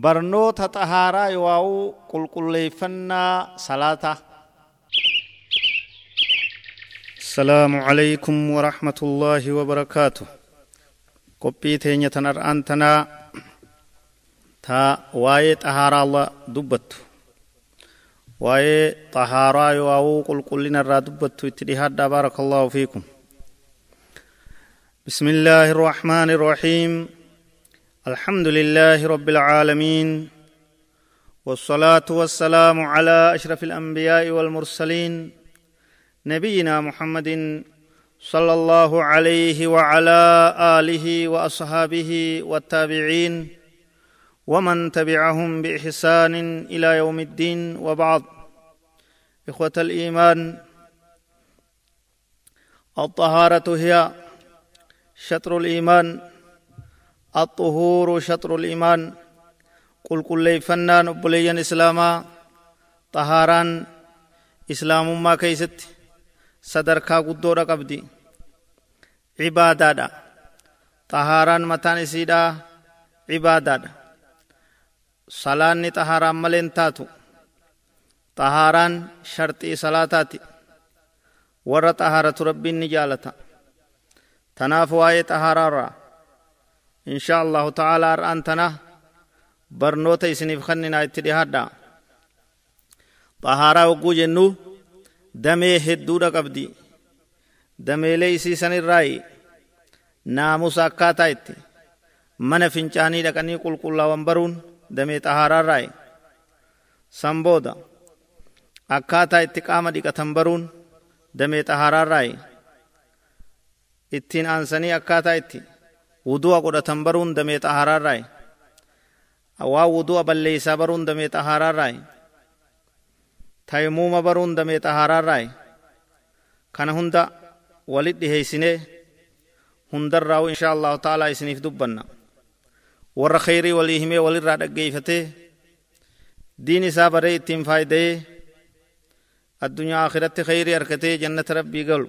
barnoota xahaaraa yowaa'uu qulqulleeffannaa salaataa السلام عليكم ورحمة الله وبركاته قبي تينية أنتنا تا واي طهارة الله دبت واي طهارة يواو قل قلنا الرا دبت اتدهاد بارك الله فيكم بسم الله الرحمن الرحيم الحمد لله رب العالمين والصلاة والسلام على أشرف الأنبياء والمرسلين نبينا محمد صلى الله عليه وعلى آله وأصحابه والتابعين ومن تبعهم بإحسان إلى يوم الدين وبعض إخوة الإيمان الطهارة هي شطر الإيمان. الطهور شطر الإيمان قل قل لي فنان أبليا إسلاما طهاران إسلام ما كيست sadarkaa guddoodha qabdi cibaadaadha xahaaraan mataan isiidha cibaadaadha salaanni xahaaraan maleen taatu xahaaraan sharxii salaataati warra xahaaratu rabbiin ni jaalata tanaaf waa'ee xahaaraarraa insha allahu ta'aalaa har'aan tana barnoota isiniif kanninaa itti dhihaadha xahaaraa hogguu jennuu damee hedduudha qabdi dameelee isii sanirraayi naamusa akkaataa itti mana fincaanii dhaqanii qulqullaawan baruun damee xahaaraarraayi san booda akkaataa itti qaama dhiqatan baruun damee xahaaraarraayi ittiin aansanii akkaataa itti wudu'a godhatan baruun damee xahaaraarraayi waa wudu'a balleeysaa baruun damee xahaaraarraayi taymuuma baruun damee xahaaraarraayi kana hunda walit dhiheeysinee hundarraa insha allahu ta'aalaa isiniif dubbanna warra kheyrii walii himee walirraa dhaggeeyfatee diin isaa baree ittiin faayidayee addunyaa akhiratti kheyrii arkatee jannata rabbii galu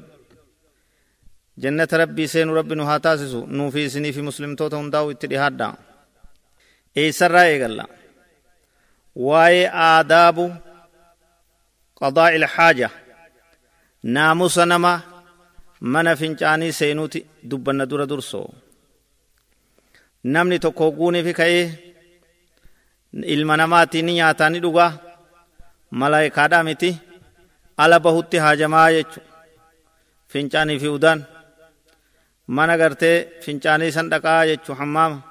jannata rabbii seenu rabbi nu haa taasisu nuufi isinii fi muslimtoota hundaa'u itti dhihaadha eeysarraa eegalla waa'ee aadaabu قضاء الحاجة ناموس نما من فنجاني سينوتي دبنا دور درسو namni tokko guuni fi ka'ee ilma namaatiin ni nyaataa ni dhugaa malaayikaadhaa miti ala bahutti haajamaa jechu fincaanii fi udaan mana gartee fincaanii san dhaqaa jechu hammaama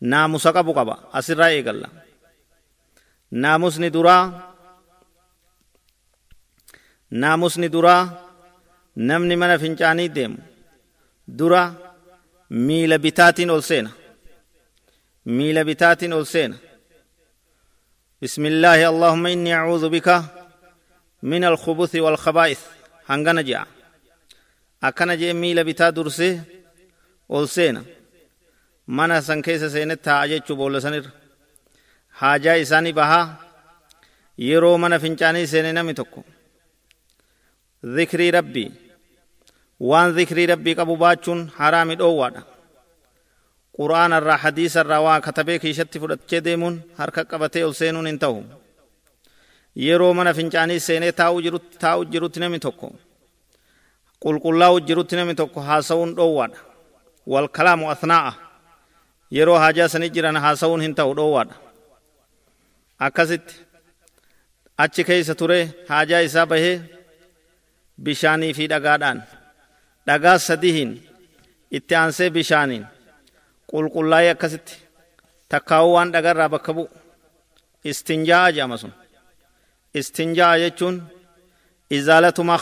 naamusa qabu qaba asirraa eegalla naamusni duraa naamusni duraa namni mana fincaanii deemu dura miila bitaatiin ol seena miila bitaatiin ol seena بسم الله اللهم إني أعوذ بك من الخبث والخبائث هنغنا جاء أكنا جاء ميلا بتا درسي أول سينا منا سنكيس سينة تاجي چوبول سنر حاجة إساني بها يرو منا فنچاني سينة نمي تكو ذكري ربي وان ذكري ربي قبو باتشون حرامي دوادا قرآن الرا حديث الرا وان كتبه كيشت فرد ديمون حركة قبته السينون انتهو yeroo mana fincaanii seenee taa'u jirutti namni tokko. Qulqullaa'u jirutti namni tokko haasa'uun dhoowwaadha wal kalaamu athnaa'a yeroo haajaa sanii jiran haasa'uun hin ta'u dhoowwaadha akkasitti achi keessa ture haajaa isaa bahee bishaanii fi dhagaadhaan dhagaa sadihiin itti aansee bishaaniin qulqullaa'ee akkasitti takkaa'uu waan dhagarraa bakka bu'u istinjaa'a jedhama sun istinjaa'a jechuun izaalatu maa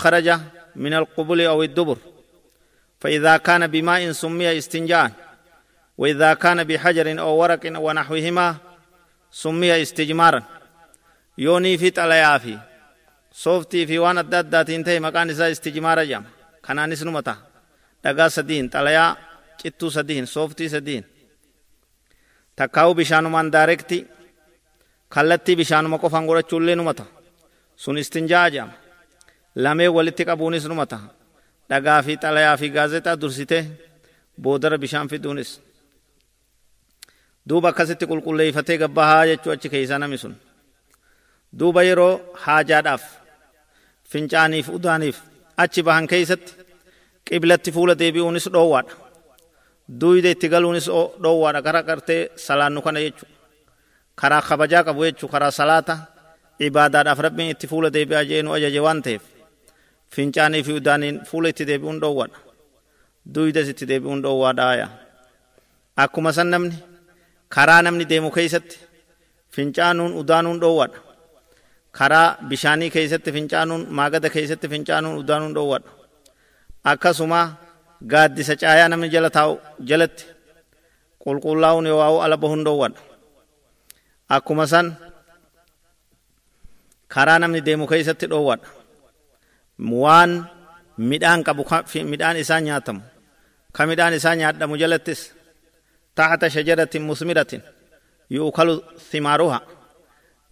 من القبول أو الدبر. فإذا كان بماء سمي استنجاء. وإذا كان بحجر أو ورق ونحوهما سمي استجمارا. يوني في تلايافي صوفتي في وان الداد داتين مكان إذا استجمارا جام. كان نسنو متا دقا سدين تلايا كتو سدين صوفتي سدين. تكاو بشانو من داركتي خلتي بشانو مكو فانغورا چولينو متا سن استنجا جام. Lamee walitti qabuunis numa ta'a dhagaa fi xalayaa fi gaazexaa dursite boodara bishaan fiduunis duuba akkasitti qulqulleeyfatee gabbahaa jechuu achi keeysaa nami sun duuba yeroo haajaadhaaf fincaaniif udaaniif achi bahan keeysatti qiblatti fuula deebi'uunis dhoowwaadha duyda itti galuunis dhoowwaadha kara qartee salaannu kana jechu karaa kabajaa qabu jechu karaa salaata ibaadaadhaaf rabbiin itti fuula deebi'aa jeenu ajaje waan ta'eef fincaanii fi udaaniin fuula itti deebi'uun dhoowwaadha duydas itti deebi'uun dhoowwaadhaaya akkuma san namni karaa namni deemu keeysatti fincaanuun udaanuun dhoowwaadha karaa bishaanii keeysatti fincaanuun maagada keeysatti fincaanuun udaanuun dhoowwaadha akkasuma gaaddisa caayaa namni jala taa'u jalatti qulqullaa'uun yoo ala bahuun dhoowwaadha akkuma san karaa namni deemu keeysatti dhoowwaadha waan midhaan qabu midhaan isaa nyaatamu ka midhaan isaa nyaadhamu jalattis taxta shajaratin musmiratin yuukalu thimaaruha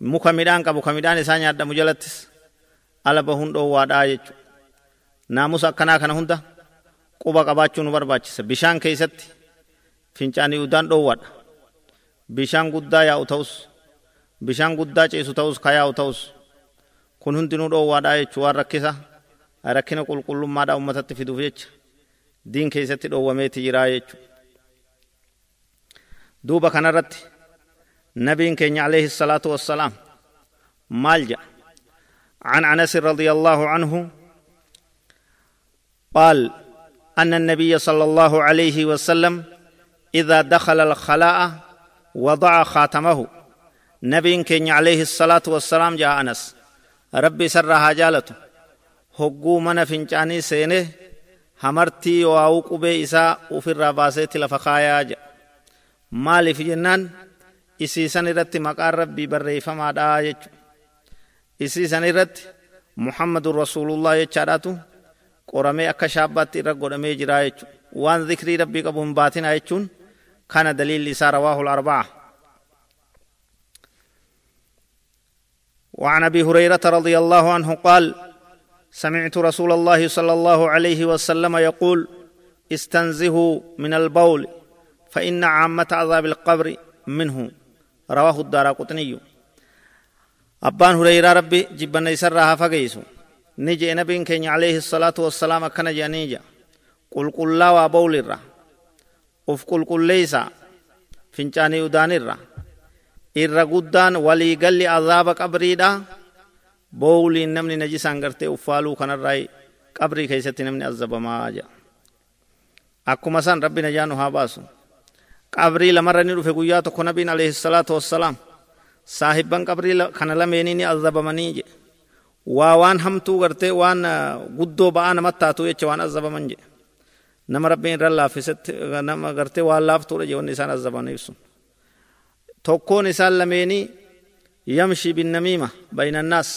muka midhaan qabu ka midhaan isaa nyaadhamu jalattis ala bahuun dhoowwaadhaa jechu naamusa akkanaa kana hunda quba qabaachuu nu barbaachisa bishaan keeysatti fincaanii udaan dhoowwaadha bishaan guddaa yaa'u ta'us bishaan guddaa ciisu ta'us ka yaa'u ta'us kun hundinuu dhoowwaadhaa jechuu waan rakkisa rakkina qulqullummaadhaa ummatatti fiduuf jecha diin keessatti dhoowwameeti jiraa jechu duuba kanarratti nabiin keenya alayhi salaatu wassalaam maal jedha عن انس رضي الله عنه قال ان النبي صلى الله عليه وسلم اذا دخل الخلاء وضع خاتمه نبي كين عليه الصلاه والسلام جاء انس ربي سرها جالته hogguu mana fincaanii seene hamartii waa'uu qubee isaa ufirraa baaseetti lafa kaayaa jedha maaliif jennaan isiisan irratti maqaan rabbii barreeffamaadha jechu isiisan irratti muhammadun rasuulullah jechaadhaatu qoramee akka shaabbaatti irra godhamee jira jechu waan zikrii rabbii qabu hin baatina jechuun kana daliilli isaa rawaahul arba'a وعن ابي هريره رضي الله عنه قال سمعت رسول الله صلى الله عليه وسلم يقول استنزهوا من البول فإن عامة عذاب القبر منه. رواه الدار قطني أبان هريرة ربي جبنا يسرها فقيسو. نجي نبي كين عليه الصلاة والسلام كان جانيجا قل قل لا وبول الرا. أف قل قل ليس فنجاني ودان الرا. إر قدان ولي قل عذاب قبري دا boowliin namni najisaan gartee uffaaluu kanarraa qabrii keessatti namni azabamaa jedha akkuma san rabbi najaa nu haa baasu qabrii lamarra ni dhufe guyyaa tokko nabiin alayhi salaatu wassalaam saahibban qabrii kana lameenii ni azabamanii jedhe waa waan hamtuu gartee waan guddoo ba'aa namatti taatu jecha waan azabaman jedhe nama rabbiin irra laaffisetti nama gartee waan laaftuudha jedhe wanni isaan azaban ibsu tokkoon isaan lameenii yamshi binnamiima bayna annaas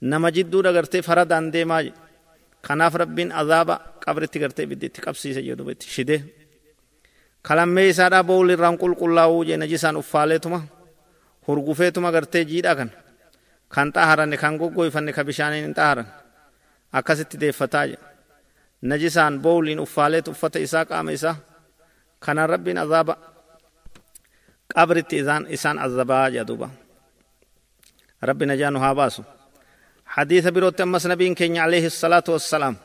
nama jidduudha gartee faradaan deemaa kanaaf rabbiin azaaba qabritti gartee ibiddi itti qabsiise jedhu shide kalammee isaadhaa bowl irraan qulqullaa'uu jee najisaan uffaaleetuma hurgufeetuma gartee jiidha kan kan xaharanne kan goggoyfanne ka bishaaniin hin xaharan akkasitti deeffataa jedhe najisaan bowliin uffaaleet uffata isaa qaama isaa kanaan rabbiin azaaba qabritti isaan azabaa jedhuuba rabbi najaa haa baasu حديث بروت أمس نبي كين عليه الصلاة والسلام.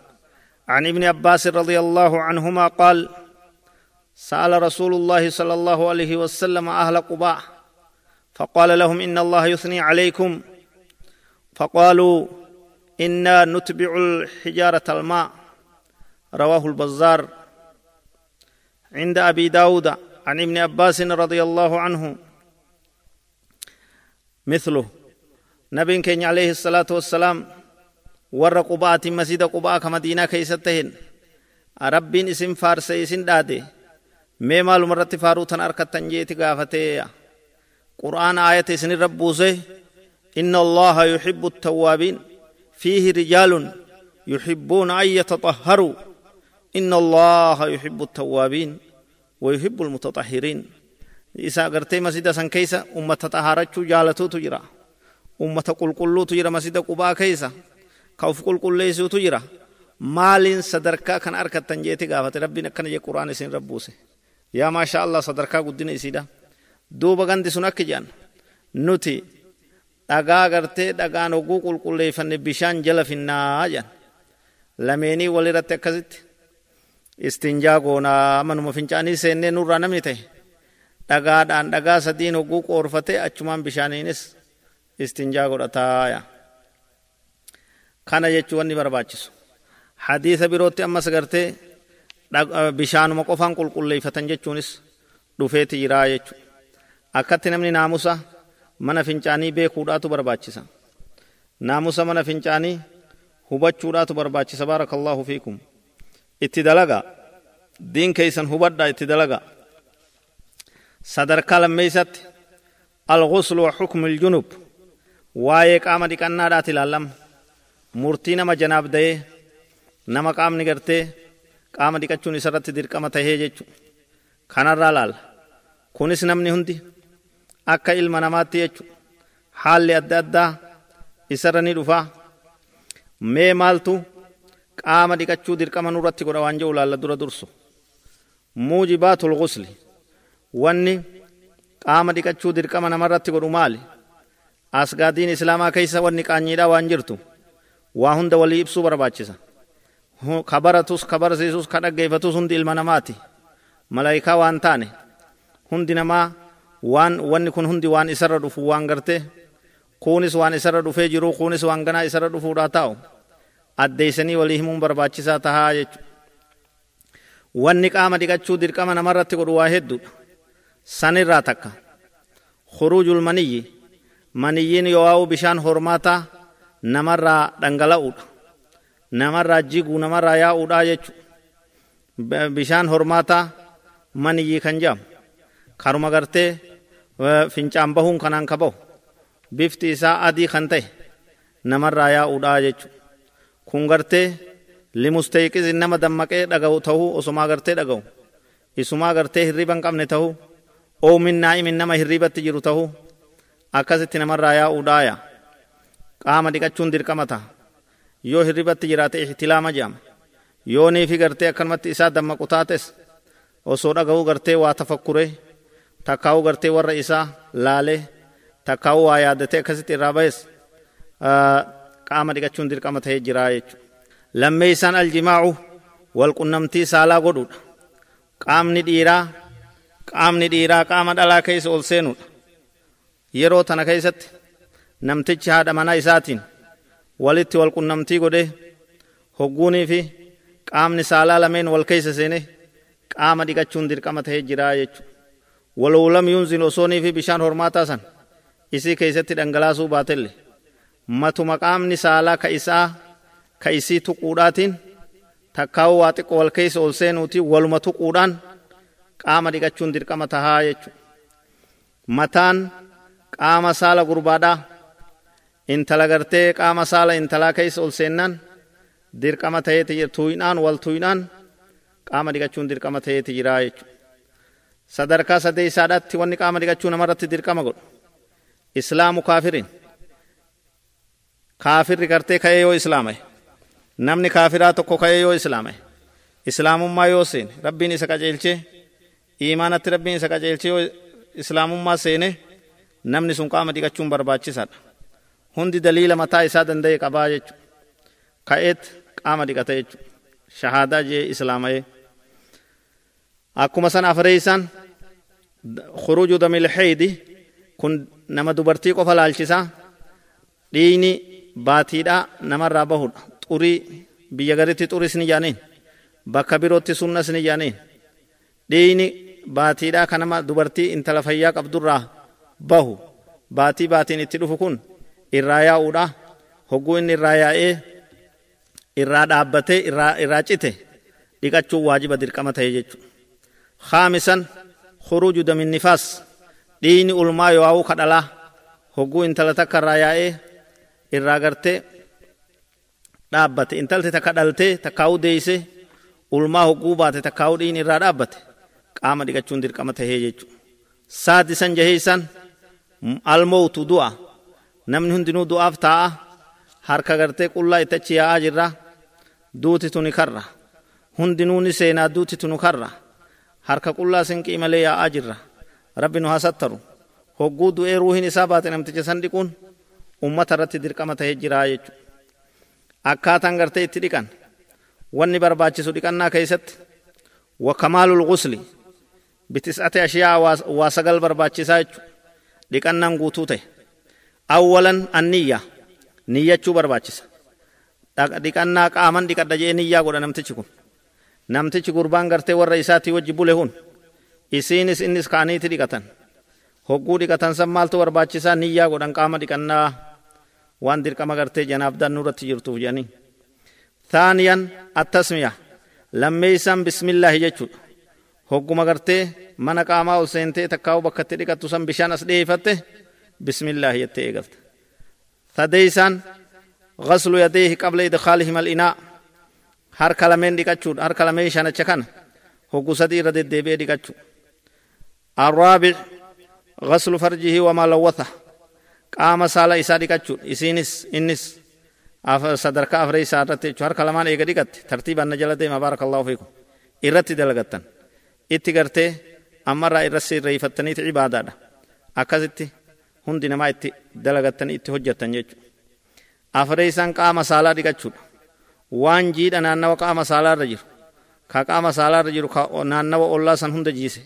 عن ابن عباس رضي الله عنهما قال سأل رسول الله صلى الله عليه وسلم أهل قباء فقال لهم إن الله يثني عليكم. فقالوا إنا نتبع الحجارة الماء. رواه البزار. عند أبي داود عن ابن عباس رضي الله عنه مثله. نبين كين عليه الصلاة والسلام ور قبات مسجد قباء كمدينة كيستهن ربين اسم فارس اسم داده مي مال مرت فاروتن أركتن جيت غافته قرآن آية اسن ربوسه إن الله يحب التوابين فيه رجال يحبون أن يتطهروا إن الله يحب التوابين ويحب المتطهرين إذا قرتي مسجد سن كيسا أمة تطهرت جالتو تجرى ummata qulqulluutu jira masjida qubaa keeysa ka uf qulqulleessuutu jira maaliin sadarkaa kan arkattan jeeti gaafate rabbiin akkana jee quraan isin rabbuuse yaa maasha allah sadarkaa guddina isiidha duuba gandi sun akki jedhan nuti dhagaa gartee dhagaan hogguu qulqulleeffanne bishaan jala finnaa jedhan lameenii walirratti akkasitti istinjaa goonaa manuma fincaanii seennee nurraa namni ta'e dhagaadhaan dhagaa sadiin hogguu qoorfatee achumaan bishaaniinis istinjaa godhataa kana jechuu wanni barbaachisu hadiisa birootti ammas gartee bishaanuma qofaan qulqulleeffatan jechuunis dhufeeti jiraa jechu akkatti namni naamusa mana fincaanii beekuudhaatu barbaachisa naamusa mana fincaanii hubachuudhaatu barbaachisa baarakallahu fiikum itti dalaga diin keeysan hubadha itti dalaga sadarkaa lammeeysatti الغسل وحكم الجنوب waa'ee qaama dhiqannaadhaati ilaallama murtii nama janaaf da'ee nama qaamni gartee qaama dhiqachuun isarratti dirqama tahee jechu kanarraa laalla kunis namni hundi akka ilma namaatti jechu haalli adda addaa isarra ni dhufaa mee maaltu qaama dhiqachuu dirqama nurratti godha waan jedhu laalla dura dursu muujibaatul ghusli wanni qaama dhiqachuu dirqama namarratti godhu maali asgaadiin islaamaa keeysa wanni qaanyiidha waan jirtu waa hunda walii ibsuu barbaachisa. Ka baratus ka barsiisus ka dhaggeeffatus hundi ilma namaati. Malaayikaa waan taane hundi namaa waan wanni kun hundi waan isarra dhufu waan gartee kuunis waan isarra dhufee jiru kuunis waan ganaa isarra dhufuudhaa taa'u. Addeeysanii walii himuun barbaachisaa tahaa jechu. Wanni qaama dhiqachuu dirqama namarratti godhu waa hedduudha. Sanirraa takka. Khuruujul maniyyi maniyyiin yoo bishaan hormaataa namarraa dhangala'uudha namarraa jiguu namarraa yaa'uudha jechu bishaan hormaataa maniyyii kan jedhamu karuma gartee fincaan bahuun kanaan ka bahu bifti isaa adii kan ta'e namarraa yaa'uudha jechu kun gartee limustayqis nama dammaqee dhaga'u ta'uu osumaa gartee dhaga'u isumaa gartee hirriba hin qabne ta'uu oomin nama hirribatti jiru ta'uu akkasitti namarraa yaa'uudhaaya qaama dhiqachuun dirqama ta'a yoo hirribatti jiraate ihtilaama jedhama yoo niifi gartee akkanumatti isaa dammaqu taates osoo dhaga'uu gartee waa tafakkure takkaa'uu gartee warra isaa laalee takkaa'uu waa yaadatee akkasitti irraa ba'es qaama dhiqachuun dirqama ta'ee jiraa jechuudha. Lammee aljimaacu walqunnamtii saalaa godhuudha. Qaamni dhiiraa qaamni dhiiraa qaama dhalaa keessa ol seenuudha. Yeroo tana keessatti namtichi haadha manaa isaatiin walitti walqunnamtii godhee hogguunii fi qaamni saalaa lameen wal keessa seenee qaama dhiqachuun dirqama ta'ee jiraa jechuudha. Walowlam yuunzin osoonii fi bishaan hormaataa san isii keessatti dhangalaasuu baatelle matuma qaamni saalaa ka isaa ka isii tuquudhaatiin takkaa'uu waa xiqqoo wal keessa ol seenuuti waluma tuquudhaan qaama dhiqachuun dirqama tahaa jechuudha. Mataan qaama saala gurbaadhaa intala gartee qaama saala intalaa keessa ol seennaan dirqama ta'eeti tuuyinaan wal tuuyinaan qaama dhiqachuun dirqama ta'eeti jiraa jechuudha. Sadarkaa sadeessaadhaatti wanni qaama dhiqachuu namarratti dirqama godhu. Islaamu kaafirin. Kaafirri gartee ka'ee yoo islaamaye. Namni kaafiraa tokko ka'ee yoo islaamaye. Islaamummaa yoo seene rabbiin isa qajeelchee iimaanatti rabbiin isa qajeelchee yoo islaamummaa seene namni sun qaama dhiqachuun barbaachisaadha. Hundi daliila mataa isaa danda'e qabaa jechuudha. Ka'eet qaama dhiqata jechuudha. Shahaadaa jee islaamayee. Akkuma sana afreeysaan khuruuju damil xeeydi kun nama dubartii qofa laalchisaa dhiini baatiidhaa namarraa bahudha. Xurii biyya garitti xuris ni jaaniin bakka birootti sunnas ni jaaniin dhiini baatiidhaa nama dubartii intala fayyaa qabdurraa bahu baatii baatiin itti dhufu kun irraa yaa'uudha hogguu inni irraa yaa'ee irraa dhaabbatee irraa cite dhiqachuun waajiba dirqama ta'e jechuudha. Haamisan huruuju damin nifaas dhiini ulmaa yoo'aawuu kadhalaa hogguu intala takka irraa yaa'ee irraa gartee dhaabbate intalti takka dhaltee takkaa'uu deeyse ulmaa hogguu baate takkaa'uu dhiini irraa dhaabbate qaama dhiqachuun dirqama ta'ee jechuudha. Saadisan jaheessan. Almootu du'a. Namni hundinuu du'aaf taa'a harka gartee qullaa itti achi yaa'aa jirra duuti tuni karra. Hundinuu ni seenaa duuti tunu karra. Harka qullaa sinqii malee yaa'aa jirra. Rabbi nu haa sattaru hogguu du'ee ruuhin isaa baate namticha san dhiquun ummata irratti dirqama tahee jiraa jechuudha. Akkaataan gartee itti dhiqan wanni barbaachisu dhiqannaa keessatti wakamaalul gusli bitis'ate ashiyaa waa sagal barbaachisaa jechuudha dhiqannaan guutuu ta'e awwalan anniyya niyyachuu barbaachisa dhiqannaa qaaman dhiqadha jee niyyaa godha namtichi kun namtichi gurbaan gartee warra isaatii wajji bule hun isiinis innis kaaniiti dhiqatan hogguu dhiqatan san maaltu barbaachisaa niyyaa godhan qaama dhiqannaa waan dirqama gartee janaaf dannuu irratti jirtuuf jedhanii ثانيا التسمية لما يسم بسم الله يجود hogguma gartee mana qaamaa ol seentee takkaa'u bakka itti dhiqattu san bishaan as dheefatte bismillaahi jettee eegalte sadeeysaan غسل يديه قبل إدخالهما الإناء harka lameen dhiqachuudha harka lameen shanacha kana hoggu sadii irra deddeebi'ee dhiqachuu الرابع غسل فرجه وما لوثه قام سالا إسا isiinis innis sadarkaa afree isaa irratti jechuu harka lamaan eega dhiqatte tartiibaan na jala deema baarakallahu fiikum irratti dalagattan itti gartee ammarraa irra sirreeyfattaniiti cibaadaadha akkasitti hundi namaa itti dalagattanii itti hojjettan jechuudha afree isaan qaama saalaa dhiqachuudha waan jiidha naannawa qaama saalaarra jiru ka qaama saalaarra jiru ka naannawa ollaa san hunda jiise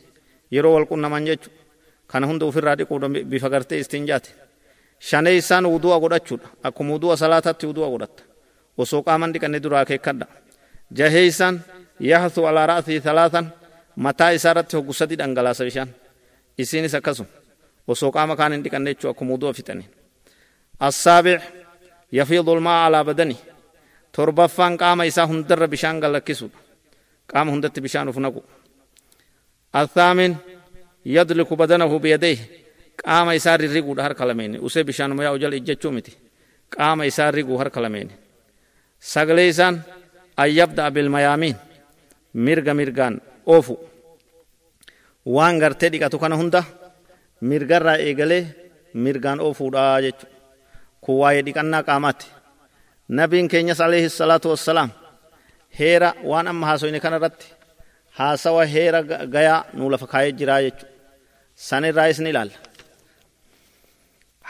yeroo wal qunnaman jechuudha kana hunda ofirraa dhiquudha bifa gartee istinjaati shanee isaan wudu'a godhachuudha akkuma wudu'a salaatatti wudu'a godhatta osoo qaaman dhiqanne duraa keekkadha jahee isaan yahathu alaa ra'atii talaatan mataa isaa irratti hoggu sadi dhangalaasa bishaan isiinis akkasuma osoo qaama kaan hin dhiqanne jechuu akkuma wudu'a fixanii assaabic yafiidu ulmaa alaa badani torbaffaan qaama isaa hundarra bishaan gallakkisuudha qaama hundatti bishaan uf naqu الثامن يدلك بدنه بيديه قام يسار ريغو هر كلامين اسه بشان ميا وجل اجچو متي قام يسار ريغو هر كلامين سغليسان أن يبدأ بالميامين مرغ مرغان أوفو waan gartee dhiqatu kana hunda mirgarraa eegalee mirgaan oofuudha jechu kun waa'ee dhiqannaa qaamaatti nabiin keenyas alayhi salaatu wassalaam heera waan amma haasoyne kana irratti haasawa heera gayaa nuu lafa kaayee jiraa jechu sanirraa isni ilaalla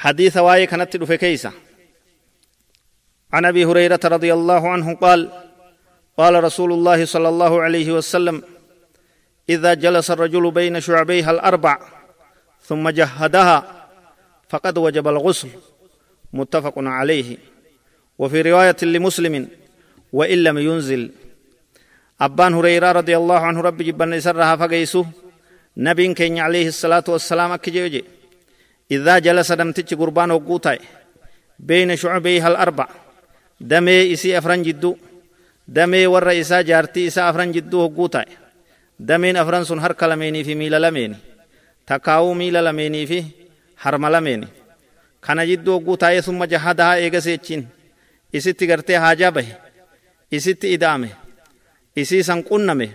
حديث واي كانت دفه كيسا عن ابي هريره رضي الله عنه قال قال رسول الله صلى الله عليه وسلم إذا جلس الرجل بين شعبيها الأربع ثم جهدها فقد وجب الغسل متفق عليه. وفي رواية لمسلم وإن لم ينزل. أبان هريرة رضي الله عنه رب جبن سرها فقيسو نبي كين عليه الصلاة والسلام أكجيوجي إذا جلس دمتج قربان وقوتاي بين شعبيها الأربع. دمي إسي أفران جدو دمي ور إسا جارتي إسا أفران جدو وقوتاي. دمين أفران سن هر كلميني في ميل لميني تكاو ميل لميني في حرم لميني كان جدو وقوتاي ثم جهدها إيغسيتشين إسيتي غرتي حاجة به إسيتي إدامه isii san qunname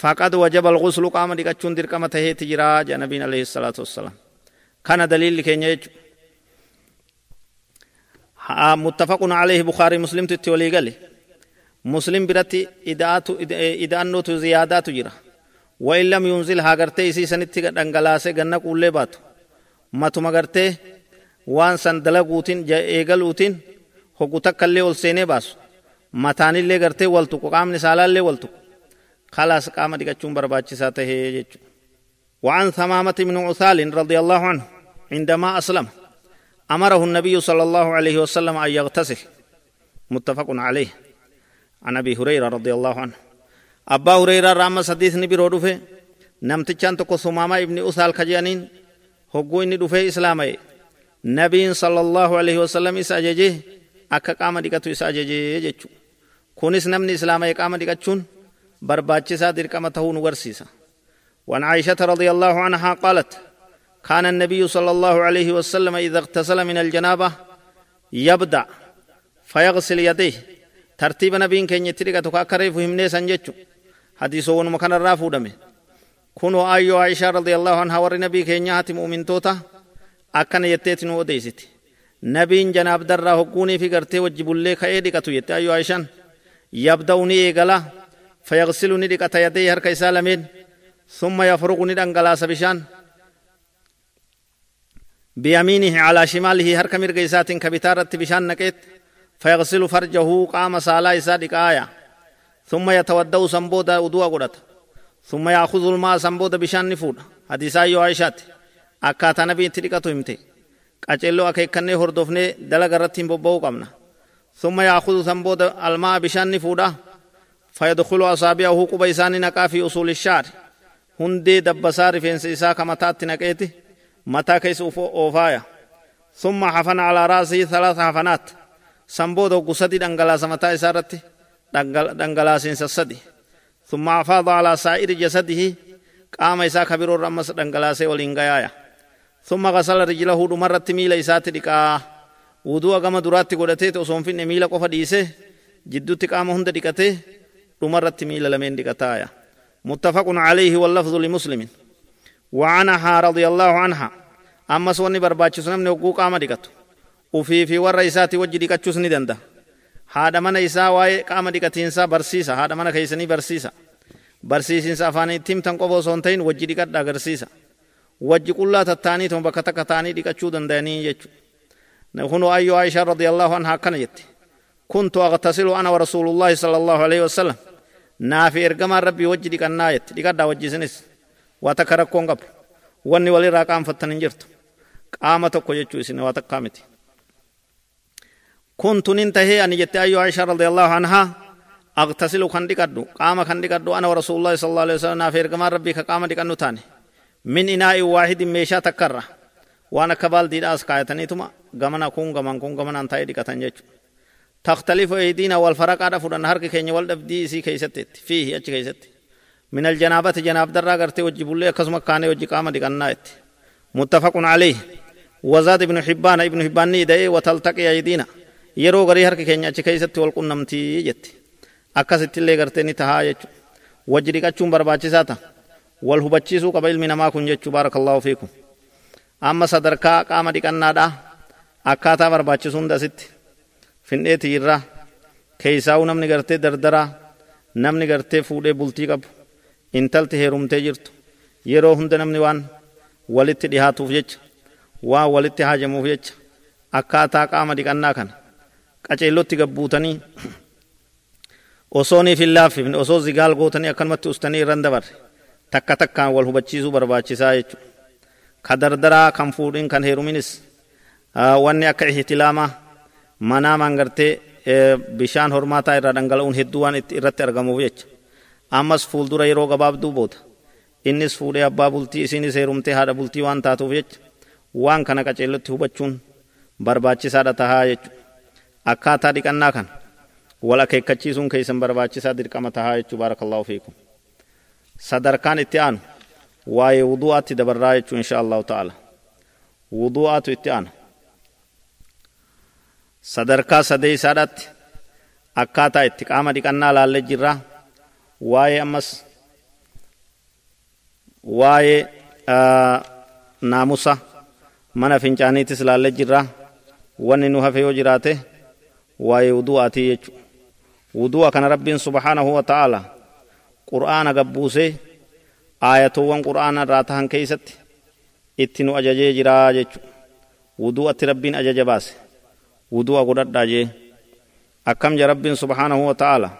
faqad wajaba alghuslu qaama dhiqachuun dirqama taheeti jiraa jedha nabiin alayhi salaatu wassalaam kana daliilli keenya jechu muttafaqun alayhi bukaarii muslimtu itti walii gale muslim biratti ida'annootu ziyaadaatu jira. وإن لم ينزل هاغرتي إسي سنتي دنگلاسه غنى قولي باتو ماتما غرتي وان سن دلقوتين جا إيغلوتين هقو تكالي والسيني باسو mataanillee gartee wal tuqu qaamni saalaallee wal tuqu خلاص قام ديكچون برباچسا ته يجچ وعن ثمامة بن عثال رضي الله عنه عندما أسلم أمره النبي صلى الله عليه وسلم أن يغتسل متفق عليه عن أبي هريرة رضي الله عنه. أبا هريرة رام حديث نبي رودو في نمتچان تكو ثمامة ابن عثال خجانين هقو إني دفع إسلامي نبي صلى الله عليه وسلم إس أججه akka qaama dhiqatu isa ajajee jechu kunis namni islaama qaama dhiqachuun barbaachisaa dirqama tahuu nu garsiisa وعن عائشة رضي الله عنها قالت. كان النبي صلى الله عليه وسلم إذا اغتسل من الجنابة يبدأ فيغسل يديه ترتيب نبي كن يتريك تكاكري فهم نيسان جتشو حديث ون مكان الرافو دمي كونوا آيو عائشة رضي الله عنها ور نبي كن يهاتي مؤمن توتا أكن يتيتن وديستي nabiin janaabdarraa hogguunii fi gartee wajji bullee ka'ee dhiqatu jette ayyoo aishaan yabda'u ni eegala fayaghsilu ni dhiqata yadee harka isaa lameen summa yafruqu ni dhangalaasa bishaan بيمينه على شماله هرك مرقيسات كبتارة بشان نكيت فيغسل فرجه قام سالا إسادك آية ثم يتودو سنبودا ودوا قدت. ثم يأخذ الماء سنبودا بشان نفود حديثا يو عائشات. أكاتا نبي تلقاتو امتي akeekkannee hordofnee dalaga irratti hin bobba'uu qabna ثم يأخذ ثنبود الماء بشان فودا فيدخل أصابعه قبا إسان نقا في أصول الشعر. هندي دبسار فين سيسا كمتات نقيتي. متى كيس أوفايا. ثم حفن على رأسه ثلاث حفنات. سنبود قصدي دنگلاس متى إسارتي دنگلاس سسدي ثم أفاض على سائر جسده قام إسا كبير الرمس دنگلاس والإنقيايا ثم غسل رجله دمرت ميل إسات دقا وضوء كما درات قدته وصوم في ميل قف ديسه جدو تقام هند دقته دمرت ميل لمن دقتايا متفق عليه واللفظ لمسلم وعنها رضي الله عنها أما سوني برباتش سنم نوقو قام دقته وفي في ور إسات وجه دقاتش سني دنده haadha mana isaa waa'ee qaama dhiqatiinsaa barsiisa haadha mana keessanii barsiisa barsiisinsa afaanitti himtan qofa osoo hin ta'in wajji dhiqadha agarsiisa wajji qullaa tattaanii tuma bakka takka taanii dhiqachuu danda'anii jechuudha kunu ayyo aishaa radiyallahu anha akkana jette kuntu agtasilu ana wa rasuulullaahi sallallahu alaihi wasallam naafi ergamaan rabbii wajji dhiqannaa jette dhiqadhaa wajjisinis waa takka rakkoon qabu wanni walirraa qaanfattan hin jirtu qaama tokko jechuu isin waa takkaa miti كنت ننتهي. أن جت أيها عائشة رضي الله عنها. أغتسل كان دقدو قام كان دقدو أنا ورسول الله صلى الله عليه وسلم نافير كما ربي كقام دقنو تاني. من إناء واحد ميشا تكرر. وأنا كبال دي داس كايتني تما غمنا كون غمان كون غمنا انتاي دي كتن جچ تختلف أيدينا والفرق على فرن هر كيني ولد دي سي كيست فيه اچ كيست من الجنابة جناب درا غرتي وجب الله كسم كان وجي قام دي كنا متفق عليه. وزاد ابن حبان ابن حبان ني دي وتلتقي أيدينا. Yeroo garii harka keenya achi keessatti wal qunnamtii jette akkasitti illee gartee ni tahaa jechuudha wajji dhiqachuun barbaachisaa ta'a wal hubachiisuu qaba ilmi namaa kun jechuu baarakallahu fiikum amma sadarkaa qaama dhiqannaadhaa akkaataa barbaachisu hunda asitti findheetii irraa keeysaa'uu namni gartee dardaraa namni gartee fuudhee bultii qabu intalti heerumtee jirtu yeroo hunda namni waan walitti dhihaatuuf jecha waan walitti haajamuuf jecha akkaataa qaama dhiqannaa kana qaceellotti gabbuutanii osooniif hin laaffifne osoo zigaal gootanii akkanumatti ustanii irran dabarre takka takkaan wal hubachiisuu barbaachisaa jechuudha. Ka dardaraa kan fuudhin kan heeruminis wanni akka ihtilaamaa manaa mangartee bishaan hormaataa irraa dhangala'uun hedduu waan irratti argamuuf jecha. Ammas fuuldura yeroo gabaabduu booda. Innis fuudhee abbaa bultii isiinis heerumtee haadha bultii waan taatuuf jecha waan kana qaceellotti hubachuun barbaachisaadha tahaa jechuudha. Akkaataa dhiqannaa kan wal akeekkachiisuun keessan barbaachisaa dirqama tahaa jechuu baarakallahu fiikum sadarkaan itti aanu waa'ee wudu'aatti dabarraa jechuu insha allahu ta'ala wudu'aatu itti aanu sadarkaa sadeeysaadhaatti akkaataa itti qaama dhiqannaa laallee jirraa waa'ee ammas waa'ee naamusa mana fincaaniitis laallee jirraa wanni nu hafe yoo jiraate waa'ee wudu'aatii jechuudha. Wudu'a kana rabbiin subhaanahu wa ta'ala qur'aana gabbuusee aayatoowwan qur'aana irraa tahan keeysatti itti nu ajajee jiraa jechuudha. Wudu'atti rabbiin ajaja baase. Wudu'a godhadhaa jee. Akkam ja rabbiin subhaanahu wa ta'ala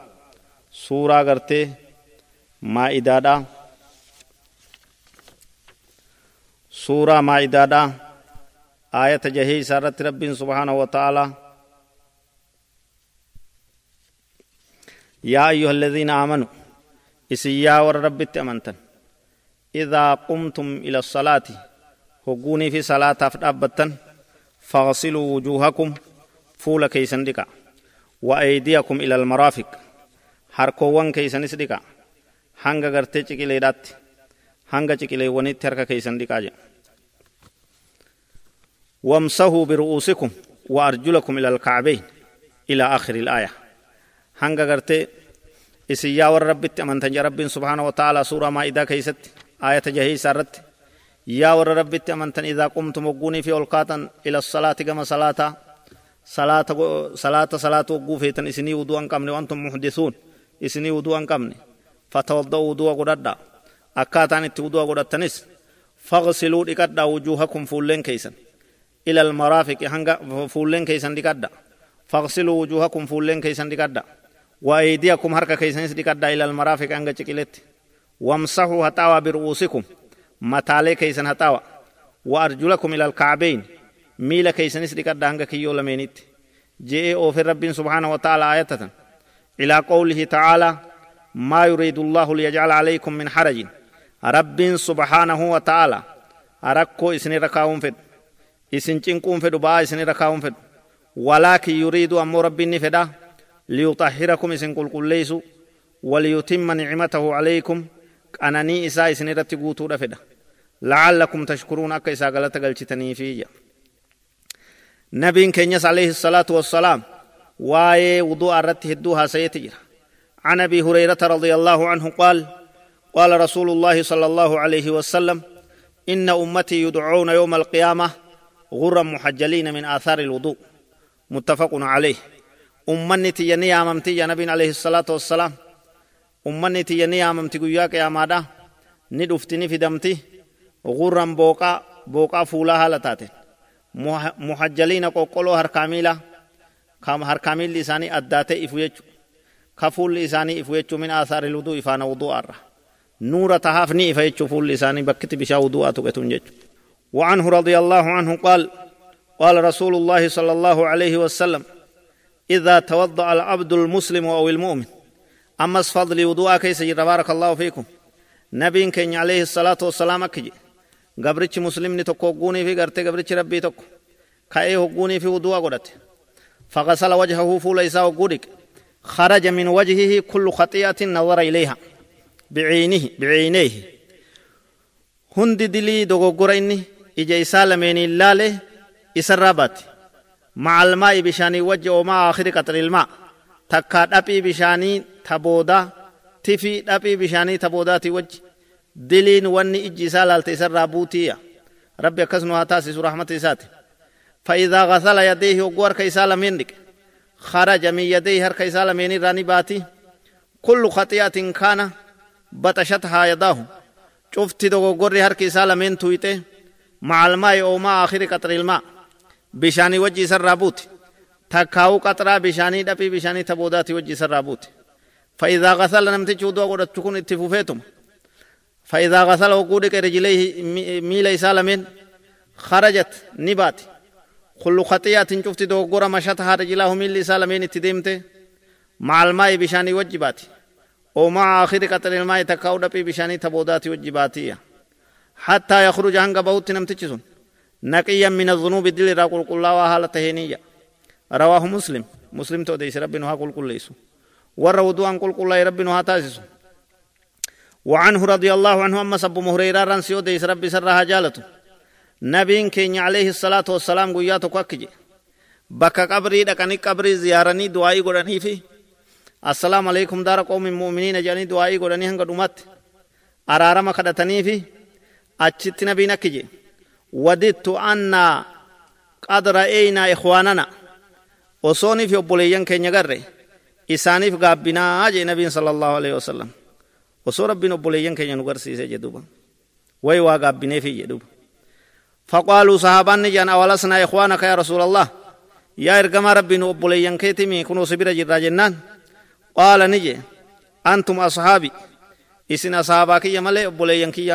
suuraa gartee maa'idaadhaa. Suuraa maa'idaadhaa aayata jahee isaa irratti rabbiin subhaanahu wa ta'ala يا أيها الذين آمنوا إسيا والرب أمنتن إذا قمتم إلى الصلاة هقوني في صلاة فأبتن فاغسلوا وجوهكم فول كيسن دكا وأيديكم إلى المرافق harkoowwan keeysanis dhiqaa hanga gartee ciqileedhaatti hanga ciqileewwanitti harka keeysan dhiqaa jedha wamsahuu biru'uusikum wa arjulakum ila alkacbeyn ila akhiri ilaaya hanga gartee isin yaa warra rabbitti amantan ja rabbiin subhaana wa ta'ala suuraa maa'idaa keeysatti aayata jahee isaa irratti yaa warra rabbitti amantan idaa qumtum hogguunii fi ol kaatan ila salaati gama salaataa salaata salaata salaata hogguu feetan isinii uduu an qabne wantum muhdisuun isinii uduu an qabne fatawadda'u uduu godhadha akkaataan itti uduu godhattanis fagsiluu dhiqadhaa wujuuhakum fuulleen keeysan إلى المرافق هنگا فولين كيسان ديكادا فاغسلوا وجوهكم فولين كيسان ديكادا وأيديكم هركا كيسان ديكادا إلى المرافق هنگا چكيلت وامسحوا هتاوى برؤوسكم متالي كيسان هتاوى وأرجلكم إلى الكعبين ميلا كيسان ديكادا هنگا كيو لمينيت جئ أوفي رب سبحانه وتعالى آية إلى قوله تعالى ما يريد الله ليجعل عليكم من حرج رب سبحانه وتعالى أركو إسني ركاهم فد إسن چنقون فد با إسني ركاهم فد ولكن يريد أمو ربي نفدا ليطهركم إسن قل قل ليسو وليتم نعمته عليكم. أنني إسا إسني رتقوتو رفدا. لعلكم تشكرون. أكا إسا غلط غلطتني فيه نبي كينيس عليه الصلاة والسلام. واي وضوء الرت هدوها سيتجر عن أبي هريرة رضي الله عنه قال قال رسول الله صلى الله عليه وسلم إن أمتي يدعون يوم القيامة غرا محجلين من آثار الوضوء. متفق عليه. امنتي يني اممتي يا نبي عليه الصلاه والسلام امنتي يني اممتي يا قيامادا ندفتني في دمتي غرا بوقا بوقا فولا هالتاتين muhajjaliina qoqqoloo harkaamiila harkaamiilli isaanii addaatee ifu jechu ka fuulli isaanii ifu jechuu min aasaari luduu ifaana wudu'aarra nuura tahaaf ni ifa jechuu fuulli isaanii bakkitti bishaa wudu'aa tuqetun jechu وعنه رضي الله عنه قال قال رسول الله صلى الله عليه وسلم إذا توضأ العبد المسلم أو المؤمن. أما فضل وضوء كيس بارك الله فيكم. نبي كن عليه الصلاة والسلام أكجي gabrichi muslimni tokko hogguunii fi gartee gabrichi rabbii tokko ka'ee hogguunii fi wudu'a godhate فغسل وجهه فول إساء قولك خرج من وجهه كل خطيئة نظر إليها. بعينه بعينيه. هند دلي دوغوغورا إني إجا إساء لمن اللالة إسرابات مع الماء بشاني وجه وما آخر قطر الماء. تكا دبي بشاني تبودا تفي دبي بشاني تبودا وجه. دلين واني إجي سالال تسرى بوتيا. ربي كسنو هاتاسي رحمة إساتي فإذا غسل يديه وقور كيسال منك خرج من يديه هر كيسال من راني باتي. كل خطيئة كان بطشتها يداه. شفت دو قور هر كيسال من تويته مع الماء أو ما آخر قطر الماء. بشاني وجي سرابوت تكاو قطرا بشاني دبي بشاني تبوداتي وجي سرابوت فإذا غسل نمتي چودو قد تكون اتفوفيتم فإذا غسل وقودك رجليه ميل إسالمين خرجت نبات كل خطيئة شفت دوغورا مشتها رجلاه ميل إسالمين اتدمت مع الماء بشاني وجبات ومع آخر قطر الماء تكاود بي بشاني تبودات وجباتية حتى يخرج عنك بوت نمتجسون نقيا من الذنوب الدل را قل قل الله حالة هنية رواه مسلم. مسلم تو ديس ربنا قل قل ليسو. ور ودوان قل قل ربنا تاسسون وعنه رضي الله عنه أما سب مهريرا رنسيو ديس ربي سرها جالته نبين كين عليه الصلاة والسلام قياتو كوكجي بكا قبري دكاني قبري زيارني دعائي قراني في. السلام عليكم دار قوم المؤمنين جاني دعائي قراني هنگا دمت أرارما خدتني في. أجت نبي نكجي. وددت أن قد رأينا إخواننا؟ وصوني في أبوليان كين يغري إساني في قابنا جي نبي صلى الله عليه وسلم. osoo rabbiin obboleeyyan keenya nu garsiise jedhuuba way waa gaabbineefi jedhuuba فقالوا صحابان نجان أولسنا إخوانك يا رسول الله. يا إرقما ربي نؤبليان كيتمي كنو سبير جرى جنان. قال نجي أنتم أصحابي. إسن أصحابك يا ملي أبليان كي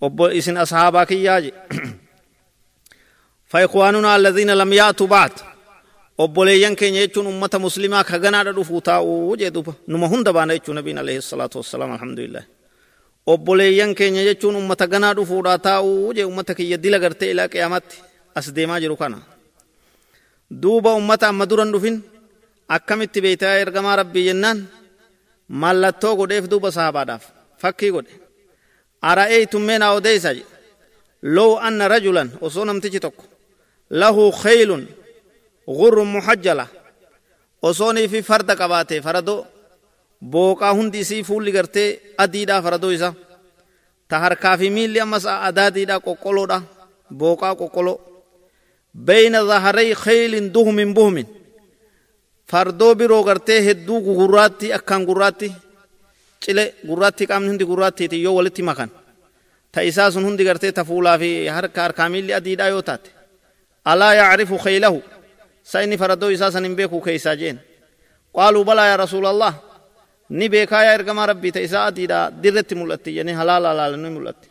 obbo isin ashaabaa kiyyaa je. Faikwaanuuna alladhiina lam yaatu baad. Obboleeyyan keenya jechuun ummata muslimaa ka ganaadha dhufuu taa'uu jee duba numa hunda baana jechuu nabiin alayhi salaatu wassalaam alhamdulillah obboleeyyan keenya jechuun ummata ganaa dhufuudha taa'uu je ummata kiyya dila gartee ilaa qiyaamatti as deemaa jiru kana. Duuba ummata amma duran dhufin akkamitti beeytaa ergamaa rabbii jennaan? Mallattoo godheef duuba saabaadhaaf. Fakkii godhe. Meenaa odeeysa low anna rajulan osoo namtichi tokko lahu khaylun غر محجلة osoonii fi farda qabaate faradoo booqaa hundi isii fuulli gartee adiidha faradoo isa ta harkaa fi miilli ammas adaadiidha qoqqoloodha booqaa qoqqoloo bayna zaharay khaylin duhumin buhumin fardoo biroo gartee hedduu gurraatti akkaan gurraatti cile gurraatti qaamni hundi gurraattiiti yoo walitti makan ta isaa sun hundi gartee ta fuulaa fi harka harkaa miilli adiidha yoo taate ألا يعرف خيله سين فردو إساسا بيكو كيسا جين قالوا بلى يا رسول الله ni beekaa yaa ergamaa rabbii ta isaa adiidha dirretti mul'atti jennee halaala halaalanii mul'atti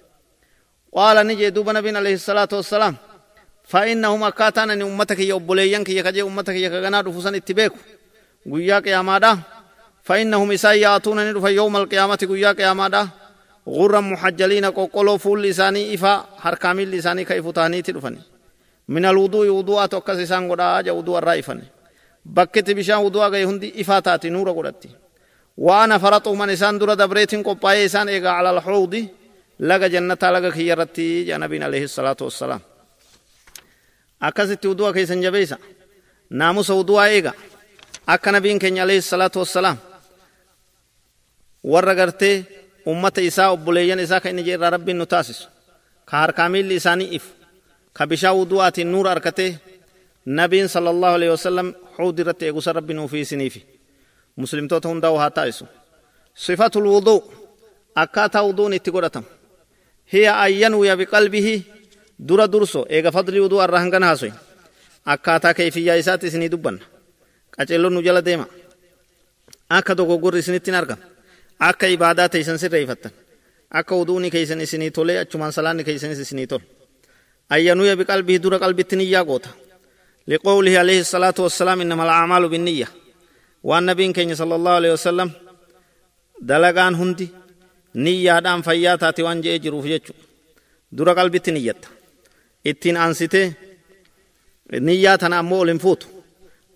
qaala ni jee duuba nabiin alayhi salaatu wassalaam فإنهم أكاتان أن أمتك يا أبوليان كي يكجي أمتك يا كغنا رفوسان اتباكو قويا قياما دا فإنهم إساء يأتون يوم القيامة قويا قياما دا غرا محجلين قولوا فول لساني إفا حركامي لساني كيف تاني تدفني. من الوضوء وضوء توكس إسان قد آجا وضوء الرائفني بكت بشان وضوء غي هندي إفا تاتي نور قدتي. وأنا فرط من إسان دور دبريت قبائي إسان إيغا على الحوض لغا جنة لغا خيرتي جنبين عليه الصلاة والسلام. akkasitti udua keessan jabeeysa naamusa udu'aa eega akka nabiin keenya alayhi salaatu wassalaam warra gartee ummata isaa obboleeyyan isaa ka inni jeerraa rabbiin nu taasisu ka harkaa miilli isaanii ifu ka bishaa udu'aatiin nuura arkatee nabiin sala allahu alaihi wasallam xuudi irratti eegusa rabbi nuufi isiniifi muslimtoota hundaa haa taa'isu sifatul wuduu akkaataa wuduun itti godhatamu hiya an yanwiya biqalbihi dura durso eega fadli uduu arra hangana haasoy akkaataa keeyfiyyaa isaatti isinii dubbanna qaceelloon nu jala deema akka dogoggorri isinittiin argam akka ibaadaa teeysan sirreeyfattan akka uduuni keeysan isinii tolee achumaan salaanni keeysanis isinii tol ayyanuya biqalbii dura qalbitti niyyaa goota لقوله عليه الصلاة والسلام إنما الأعمال بالنية وأن نبي كين صلى الله عليه وسلم دلقان هندي نية دام فياتات وان جي جروف جيتشو درا قلبي نية ittiin aansitee niyyaa tana ammoo ol hin fuutu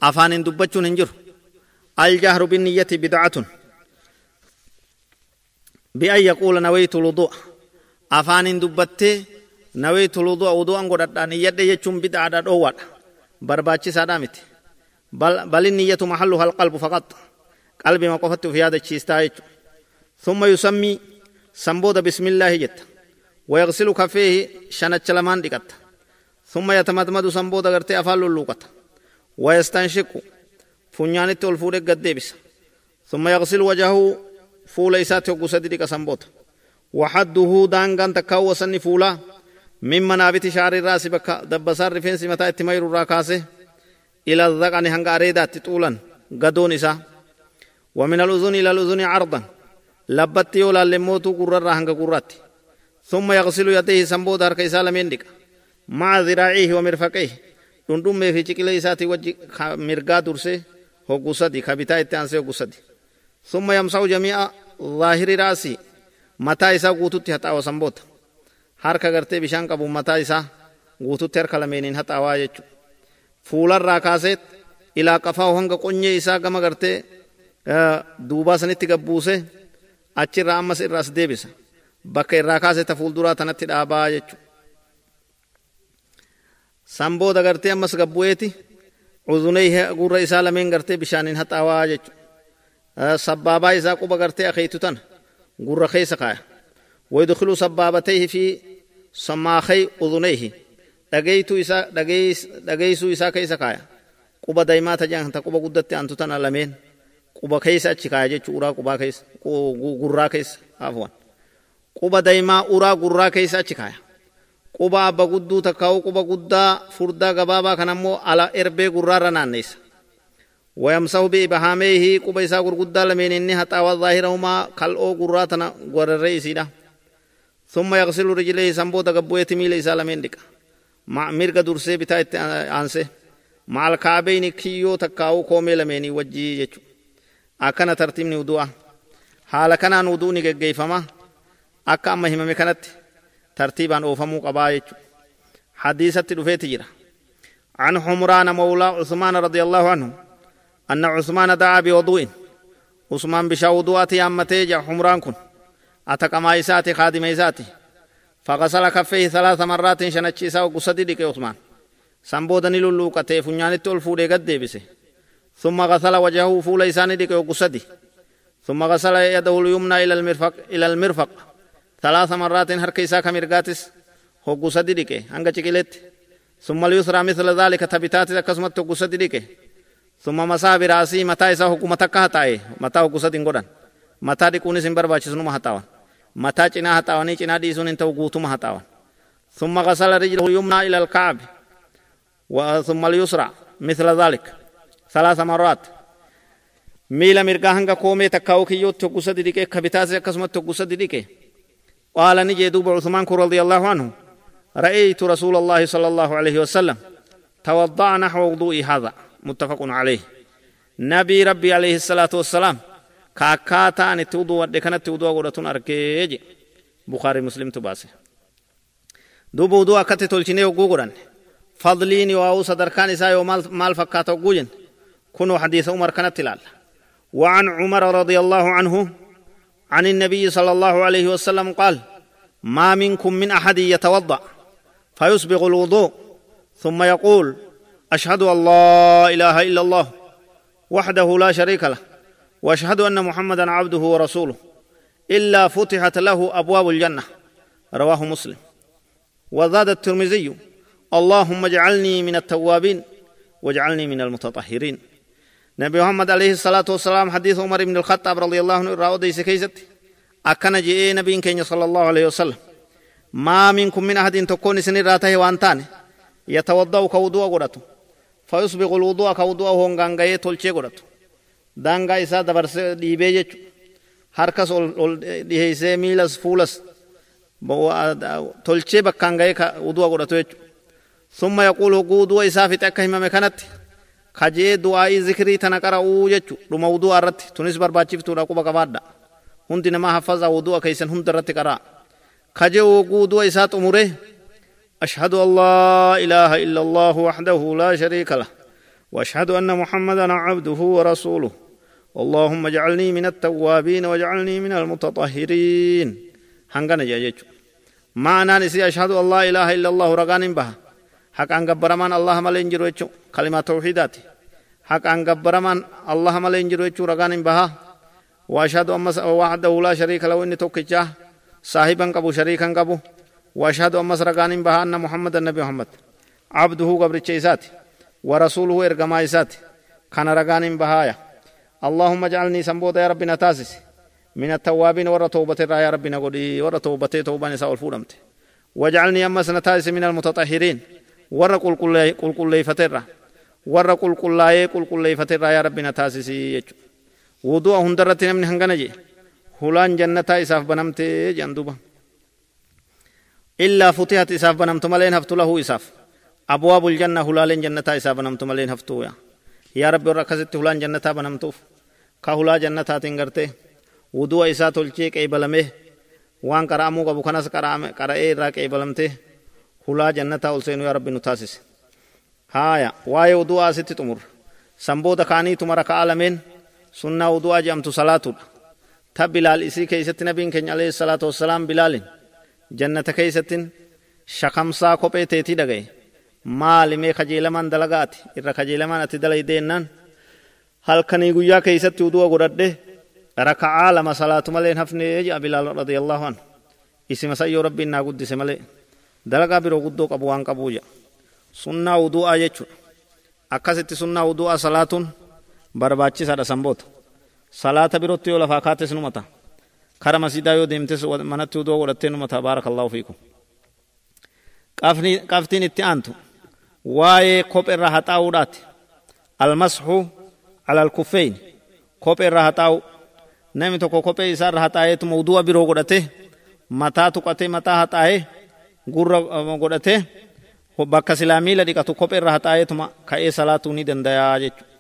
afaanin dubbachuun hin jiru aljahru binniyyati bid'atun bi'an yaquula nawaytu ludu'a afaanin dubbattee nawaytu ludu'a wudu'an godhadha niyyadhe jechuun bid'aadha dhoowwadha barbaachisaadha miti bal niyyatu maxalluha alqalbu faqat qalbima qofatti uf yaadachiistaa jechu ثم يسمي سنبودا بسم الله جت ويغسل كفيه شنچ لمان دقت ثم يتمدمد سنبودا غرتي افال لوقت ويستنشق فنيانت الفور قد ثم يغسل وجهه فول إسات وقصد ديك سنبوت وحده دانغان تكاو وسن فولا من منابت شعر الراس بك دبسار رفين سمتا اتمير الراكاسه إلى الذقن هنغ أريدات طولا قدون إسا ومن الأذن إلى الأذن عرضا لبت يولا لموتو قرر هنغ قراتي ثم يغسل يديه سنبو دار كيسا لمن ديك مع ذراعيه ومرفقيه دندوم في چكله إساتي وجه مرقا درسي هو قصدي خبتا اتانسي هو قصدي ثم يمسح جميع ظاهر راسي متا إسا قوتو هتا وسنبوت bishaan qabu mataa isaa guututti harka lameeniin haxaawaa jechu fuularraa kaaseet ilaa qafaa hanga qonyee isaa gama gartee duubaa sanitti gabbuuse achirraa ammas irraas deebisa bakka irraa kaase ta fuulduraa tanatti dhaabaa jechu san booda gartee ammas gabbu'eeti uzunee gurra isaa lameen gartee bishaaniin haxaawaa jechu sabbaabaa isaa quba gartee akeeytu tana gurra keessa kaaya ويدخل سبابتيه في سماخي أذنيه dhageytu isa dhageysuu isaa keessa kaaya quba daymaa tajaan ta quba guddatti antu tana lameen quba keessa achi kaaya jechuu uraa qubaa keessa gurraa keessa afwan quba daymaa uraa gurraa keessa achi kaaya quba abba gudduu takkaa'u quba guddaa furdaa gabaabaa kan ammoo ala erbee gurraarra naanneessa ويمسح بإبهاميه قبا إسا غرغدا لمن إني حتى ظاهرهما كالأو قراتنا غرر إسيدا ثم يغسل رجليه سنبو تقبوية ميل إسا لمن ديك. مع مرق درسي بتا آنسي. مع الكعبين كيو تكاو كومي لمني وجي يجو. أكنا ترتيب ودوء حال كان ودوني جيفما. أكا أما هممي كانت. ترتيبا أوفمو قبا يجو. حديثة دفيت جرا عن حمران مولى عثمان رضي الله عنه. أن عثمان دعا بوضوء. عثمان بشا وضوءات أمتي جا حمران كن. أتقما إساتي خادم إساتي. فغسل كفيه ثلاث مرات شنچي ساو قصدي ديك عثمان. سنبودا نلولوكته فنيانت الفودي قد ديبسه ثم غسل وجهه فول إساني ديك قصدي. ثم غسل يده اليمنى إلى المرفق إلى المرفق. ثلاث مرات هرك إسا كمرقاتس هو قصدي ديك هنگا چكيلت ثم اليسرى مثل ذلك تبتات كسمت قصدي ديك ثم مسا براسي متى إسا حكومة كهتاي متى حكوسة دنگودان متى دي كوني سنبر باچي سنو مهتاوان متى چنا هتاواني چنا دي سن انتو قوتو مهتاوان ثم غسل رجله اليمنى إلى الكعب ثم اليسرى مثل ذلك ثلاث مرات ميلا مرقا كومي تكاو كيو تقوسة ديكي كبتاسي كسمة تقوسة ديكي قال نجي دوب عثمان رضي الله عنه رأيت رسول الله صلى الله عليه وسلم توضع نحو وضوء هذا متفق عليه نبي ربي عليه الصلاة والسلام كاكاتا أن تودو ودي كانت تودو ودتون أركيج بخاري مسلم تباسي دوب وضوء أكت تلشيني وقوقران فضلين واو صدركان إسا يو مال فكاتو قوجن كنو حديث عمر كانت تلال وعن عمر رضي الله عنه عن النبي صلى الله عليه وسلم قال ما منكم من أحد يتوضأ فيسبغ الوضوء ثم يقول أشهد أن لا إله إلا الله وحده لا شريك له وأشهد أن محمدا عبده ورسوله إلا فتحت له أبواب الجنة. رواه مسلم. وزاد الترمذي اللهم اجعلني من التوابين واجعلني من المتطهرين. نبي محمد عليه الصلاة والسلام حديث عمر بن الخطاب رضي الله عنه راود ديس كيست أكن جئ نبي كين صلى الله عليه وسلم. ما منكم من أحد تكون سن راته وانتان يتوضأ كوضوء قرأته فيسبغ الوضوء كوضوء هونغانغاية تلشي قرأته daangaa isaa dabarsee dhiibee jechu harkas ol dhiheessee miilas fuulas tolchee bakkaan ga'ee udua godhatu jechu summa yaquul hogguu udua isaa fixe akka himame kanatti kajee du'aa'ii zikrii tana qara'uu jechu dhuma udua irratti tunis barbaachiftuudha quba qabaadha hundi namaa haffazaa udua keeysan hunda irratti qaraa kajee hogguu udua isaa xumuree أشهد أن لا إله إلا الله وحده لا شريك له وأشهد أن محمدا عبده ورسوله. اللهم اجعلني من التوابين واجعلني من المتطهرين. هنغنا جاجو معنى نسي أشهد أن لا إله إلا الله رغان بها. حق أن قبرمان الله ملين جرو كلمة توحيدات. حق أن قبرمان الله ملين جرو رغان بها. وأشهد أن وحده لا شريك له إني توكجاه صاحبا قبو شريكا قبو. وأشهد أن رغان بها أن محمد النبي محمد. عبده قبر إساتي ورسوله إرقما إساتي كان رغان بهايا. اللهم اجعلني سنبوت يا ربي نتاسس. من التوابين ورى توبة يا ربي نقولي ورى توبة توبة نساء الفولمت. واجعلني أمس نتاسس من المتطهرين. ورى قل قل قل قل فترة. ورى قل قل قل قل فترة يا ربي نتاسس. وضوء هندرت من هنغنجي هلان جنة إساف بنمت جندوبا. إلا فتحت إساف بنمت ملين هفتو له إساف أبواب الجنة هلال جنة إساف بنمت ملين هفتو يا yaa rabbi warra akkasitti hulaan jannataa banamtuuf ka hulaa jannataatiin gartee wudu'a isaa tolchee qeebalamee waan qara'amuu qabu kanas qara'ee irraa qeebalamtee hulaa jannataa ol seenuu yaa rabbi nu taasise haaya waa'ee wudu'aa asitti xumur sanbooda kaaniituma raka'a lameen sunnaa wudu'aa jedhamtu salaatudha ta bilaal isii keeysatti nabiin keenya alayhi salaatu wassalaam bilaalin jannata keeysattin shakamsaa kophee teetii dhagaye maalimee kajeelamaan dalagaati irra kajeelamaan ati dalaydeennan halkanii guyyaa keeysatti udua godhadhe raka'aa lama salaatu malee hafnee jedha bilaal radiyallahu anhu isima sayyoo rabbiin naa guddise malee dalagaa biroo guddoo qabu waan qabuu jedha sunnaa udu'aa jechuudha akkasitti sunnaa udu'aa salaatuun barbaachisaadha sanboota salaata birootti yoo lafaa kaates numata kara masiidaa yoo deemtes manatti udoo godhattee numata baarakallahu fiikum qabtiin itti aantu waa'ee kopheerra haxaa'uudhaati almasxu ala alkuffeyn kopheerra haxaa'u namni tokko kophee isaarra haxaa'eetuma udu'a biroo godhate mataa tuqatee mataa haxaa'ee gurra godhatee bakka silaa miila dhiqatu kopheerra haxaa'eetuma ka'ee salaatuu ni dandayaa jechuudha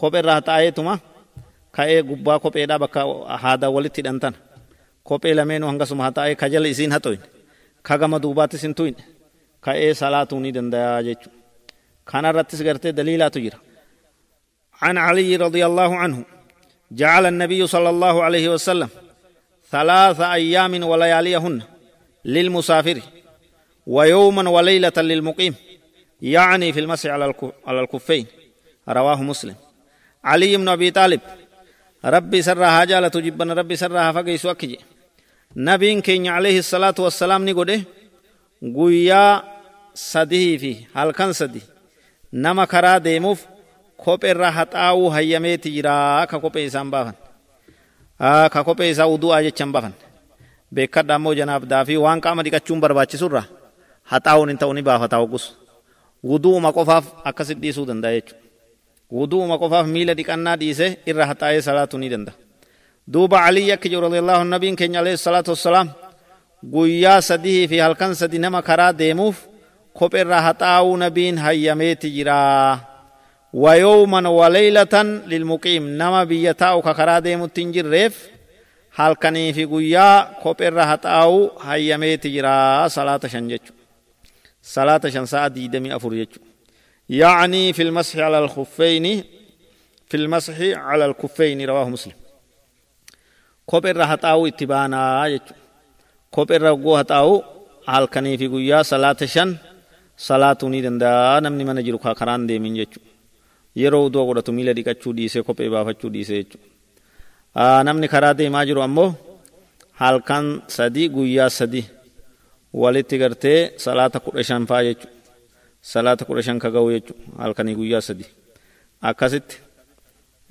kopheerra haxaa'eetuma ka'ee gubbaa kopheedhaa bakka haadaa walitti hidhantan kophee lameenuu hangasuma haxaa'ee kajala isiin haxoyne kagama duubaattis hin tuyne ka'ee salaatuu ni dandayaa jechuudha kana irrattis gartee daliilaatu jira عن علي رضي الله عنه جعل النبي صلى الله عليه وسلم ثلاث أيام ولياليهن للمسافر ويوما وليلة للمقيم يعني في المسح على الكفين رواه مسلم علي بن أبي طالب ربي سرها جالة جبنا ربي سرها فقيس وكجي نبي كين عليه الصلاة والسلام نقول guyyaa sadii fi halkan sadi nama karaa deemuuf kopheerra haxaa'uu hayyameeti jira ka kophee isaan baafan ka kophee isaa udu'aa jechan baafan beekadha ammoo janaaf daafii waan qaama dhiqachuun barbaachisurra haxaa'uun hin ta'u ni baafata ogus wuduuma qofaaf akkasit dhiisuu danda'a jechuudha وضوء ما قفاف ميلة دي كان نادي سه إرها تاي صلاة نيدندا دوبا علي يك جور رضي الله النبي كن عليه الصلاة والسلام قويا سديه في هلكن سدي نما خرا ديموف خوب إرها تاو نبين هيميت جرا ويوما وليلة للمقيم نما بيتاو خرا ديمو تنجر ريف halkanii fi guyyaa kophe irra haxaa'u hayyameeti jiraa salaata shan jechu salaata shan sa'a diidami afur يعني في المسح على الخفين في المسح على الكفين رواه مسلم كوبر هتاو اتبانا يجو كوبر غو هتاو halkanii fi guyyaa salaata shan salaatuu ni danda'a namni mana jiru karaan deemin jechu yeroo uduu godhatu miila dhiqachuu dhiisee kophee baafachuu dhiisee jechuudha namni karaa deemaa jiru ammoo halkan sadii guyyaa sadii walitti gartee salaata kudha shan faa jechuudha salaata kudha shan ka ga'u jechuudha halkanii guyyaa sadii akkasitti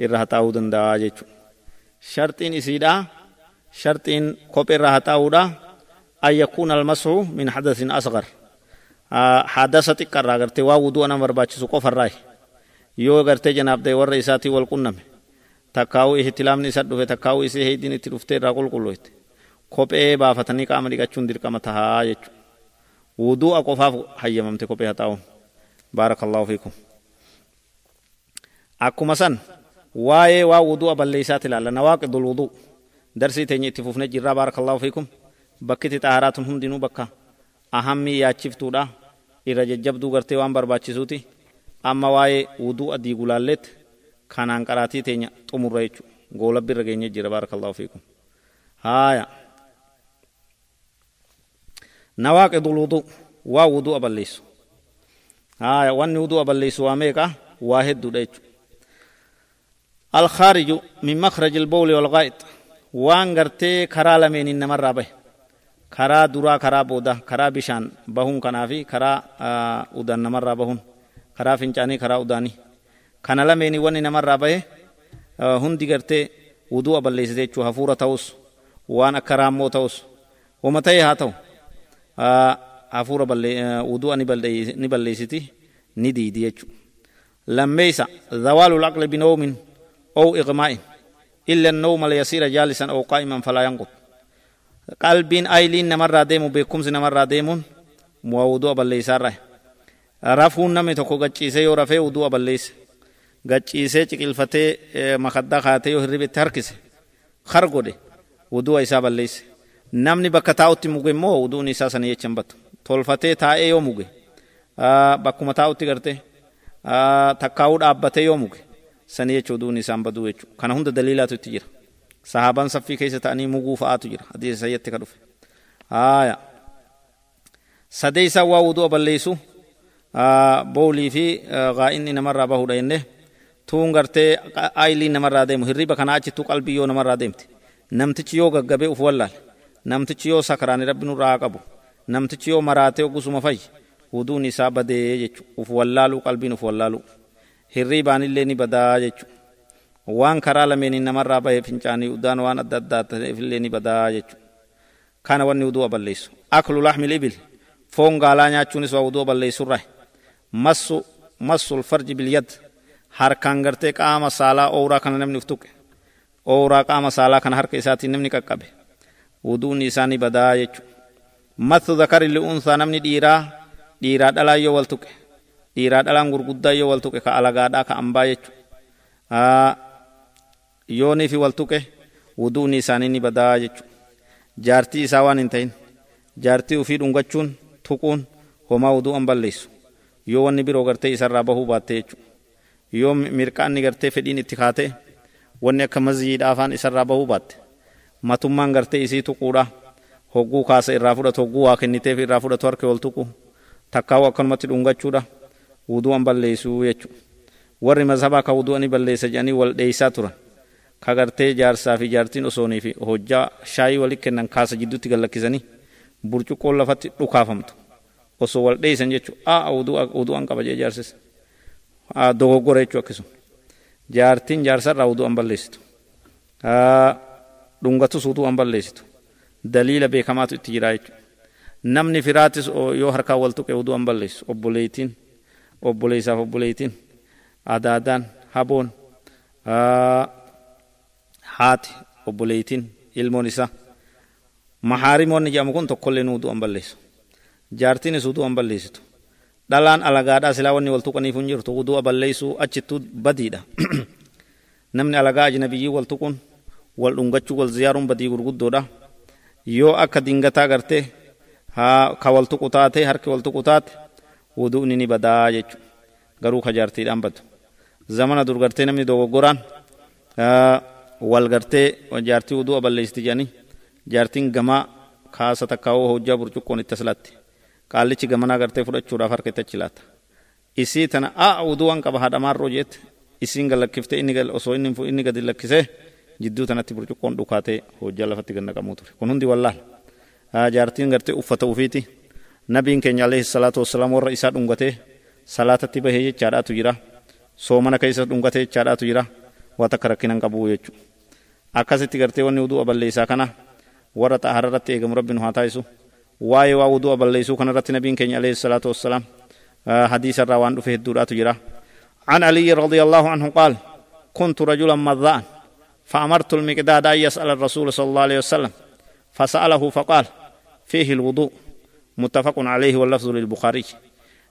irra haxaa'uu danda'a jechuudha sharxiin isiidhaa sharxiin kophee irra haxaa'uudha an yakuuna almasxu min hadasin asgar hadasa xiqqarraa gartee waa wudu'a nama barbaachisu qofarraa yoo gartee janaabdee warra isaatii wal qunname takkaa'uu ihtilaamni isa dhufe takkaa'uu isii heeydiin itti dhuftee irraa qulqulloofte kophee baafatanii qaama dhiqachuun dirqama tahaa jechuudha wudu'a qofaaf hayyamamte kophee haa taa'uun baarakallahu fiikum akkuma san waa'ee waa wudu'a balleeysaati ilaalla nawaaqidul wuduu darsii teenya itti fufne jirraa baarakallahu fiikum bakkiti xaaharaatun hundinuu bakka ahammii yaachiftuudha irra jajjabduu gartee waan barbaachisuuti amma waa'ee wudu'a diigulaalleet kanaan qaraatii teenya xumurra jechu goolabbi irra geenye jira baarakallahu fiikum haaya نواقض الوضوء ووضوء بليس آه وان وضوء بليس واميكا واحد دوديج الخارج من مخرج البول والغائط. وان غرتي كرا لمن انما رابه كرا درا كرا بودا كرا بشان بهون كنافي كرا آه ودان نمر رابهون كرا فنچاني كرا وداني. كان لمن وان نمر رابه آه هندي غرتي وضوء بليس ديچو حفورة توس وان أكرامو توس ومتى هاتو hafuura wudu'a ni balleessiti ni diidi jechuudha. Zawaalu laqli binoomin oo iqmaa'in illa nooma yasiira jaalisan oo qaa'iman falaa yanqut. Qalbiin ayiliin namarraa deemu beekumsi namarraa deemuun mu'a wudu'a balleessaarraa. Rafuun namni tokko gacciisee yoo rafee wudu'a balleesse. Gacciisee ciqilfatee makaddaa kaatee yoo hirribetti harkise har godhe wudu'a isaa balleesse. Namni bakka taa'utti muge immoo uduun isaa sana jechan battu tolfatee taa'ee yoo muge bakkuma taa'utti gartee takkaa'uu dhaabbatee yoo muge sani jecha uduun isaan baduu jechuudha kana hunda daliilaatu itti jira sahaabaan saffii keessa ta'anii muguu fa'aatu jira hadiisa sayyatti ka dhufe haaya sadee isaa waa wudu'a balleessu boolii fi gaa'inni namarraa bahuudha jennee tuun gartee aayilii namarraa deemu hirriba kanaa achittuu qalbii yoo namarraa deemte namtichi yoo gaggabee uf wallaale namtichi yoo sakaraan rabbi nurraa qabu namtichi yoo maraatee ogusuma fayyi wuduun isaa badee jechu uf wallaaluu qalbiin uf wallaaluu hirriibaanillee ni badaa jechu. Waan karaa lameeniin namarraa bahee fincaanii udaan waan adda addaa ta'eefillee ni badaa jechu. Kana wanni wudu'a balleessu aklu laxmil ibil. Foon gaalaa nyaachuunis waa wudu'a balleessurraa massu massul farji bilyad harkaan gartee qaama saalaa ooraa kana namni uf tuqe. Ooraa qaama saalaa kana harka isaatiin namni qaqqabe wuduun isaanii badaa jechu mathu zakari li'uunsaa namni dhiiraa dhiiraa dhalaa yoo wal tuqe dhiiraa dhalaan gurguddaa yoo wal tuqe ka alagaadhaa ka ambaa jechu yoonii fi wal tuqe wuduun isaanii ni badaa jechu jaartii isaa waan hin ta'in jaartii ufii dhungachuun tuquun homaa wudu'an balleessu. Yoo wanni biroo gartee isarraa bahuu baatte jechu yoo mirqaanni gartee fedhiin itti kaate wanni akka mazyiidhaa afaan isarraa bahuu baatte matummaan gartee isii tuquudha hogguu kaasa irraa fudhatu hogguu waa kenniteef irraa fudhatu harka wal tuqu takkaa'u akkanumatti dhungachuudha wudu'an balleessuu jechuudha warri mazhabaa ka wudu'ani balleessa jedhanii wal dheeysaa turan ka gartee jaarsaa fi jaartiin osoonii fi hojjaa shaayii walit kennan kaasa jidduutti gallakkisanii burcuqqoon lafatti dhukaafamtu osoo wal dheeysan jechuudha aa wudu'an qaba jee jaarsis dogoggora jechuu akkasuma jaartiin jaarsarraa wudu'an balleessitu dhungatus wudu'an balleessitu daliila beekamaatu itti jira jechuudha namni firaatis yoo harkaa wal tuqe wudu'an balleessu obboleeytiin obboleeysaaf obboleeytiin adaadaan haboon haati obboleeytiin ilmoon isaa mahaarimoonni jedhamu kun tokkollee nuu du'an balleessu jaartiin isuu du'an balleessitu dhalaan alagaadhaa silaa wanni wal tuqaniif hin jirtu du'a balleessuu achittuu badiidha namni alagaa ajnabiyyii wal tuquun wal dhungachuu wal ziyaaruun badii gurguddoodha yoo akka dingataa gartee ka wal tuqu taate harki wal tuqu taate wuduun ni badaa jechuudha garuu ka jaartiidhaan badu zamana dur gartee namni dogoggoraan wal gartee jaartii wuduu balleessiti jedhanii jaartiin gamaa kaasa takkaawoo hojjaa burcuqqoon itti aslatti qaallichi gamanaa gartee fudhachuudhaaf harka itti achi laata isii tana a wuduu an qaba haadhamaarroo jeette isiin gallakkifte inni osoo inni gadi lakkisee jidduu tanatti burcuqqoon dhukaatee hojjaa lafatti gannaqamuu ture kun hundi wallaal jaartiin gartee uffata ufiiti nabiin keenya alayhi salaatu wassalaam warra isaa dhungatee salaatatti bahee jechaadhaatu jira soomana keessa dhungatee jechaadhaatu jira waa takka rakkinan qabuu jechu akkasitti gartee wanni wudu'a balleessaa kana warra xahara irratti eegamu rabbiin haa taa'isu waa'ee waa wudu'a balleessuu kana nabiin keenya alayhi salaatu wassalaam hadiisa irraa waan dhufe hedduudhaatu jira عن علي رضي الله عنه قال كنت رجلا مذاء فأمرت المقداد أن يسأل الرسول صلى الله عليه وسلم فسأله فقال فيه الوضوء. متفق عليه واللفظ للبخاري.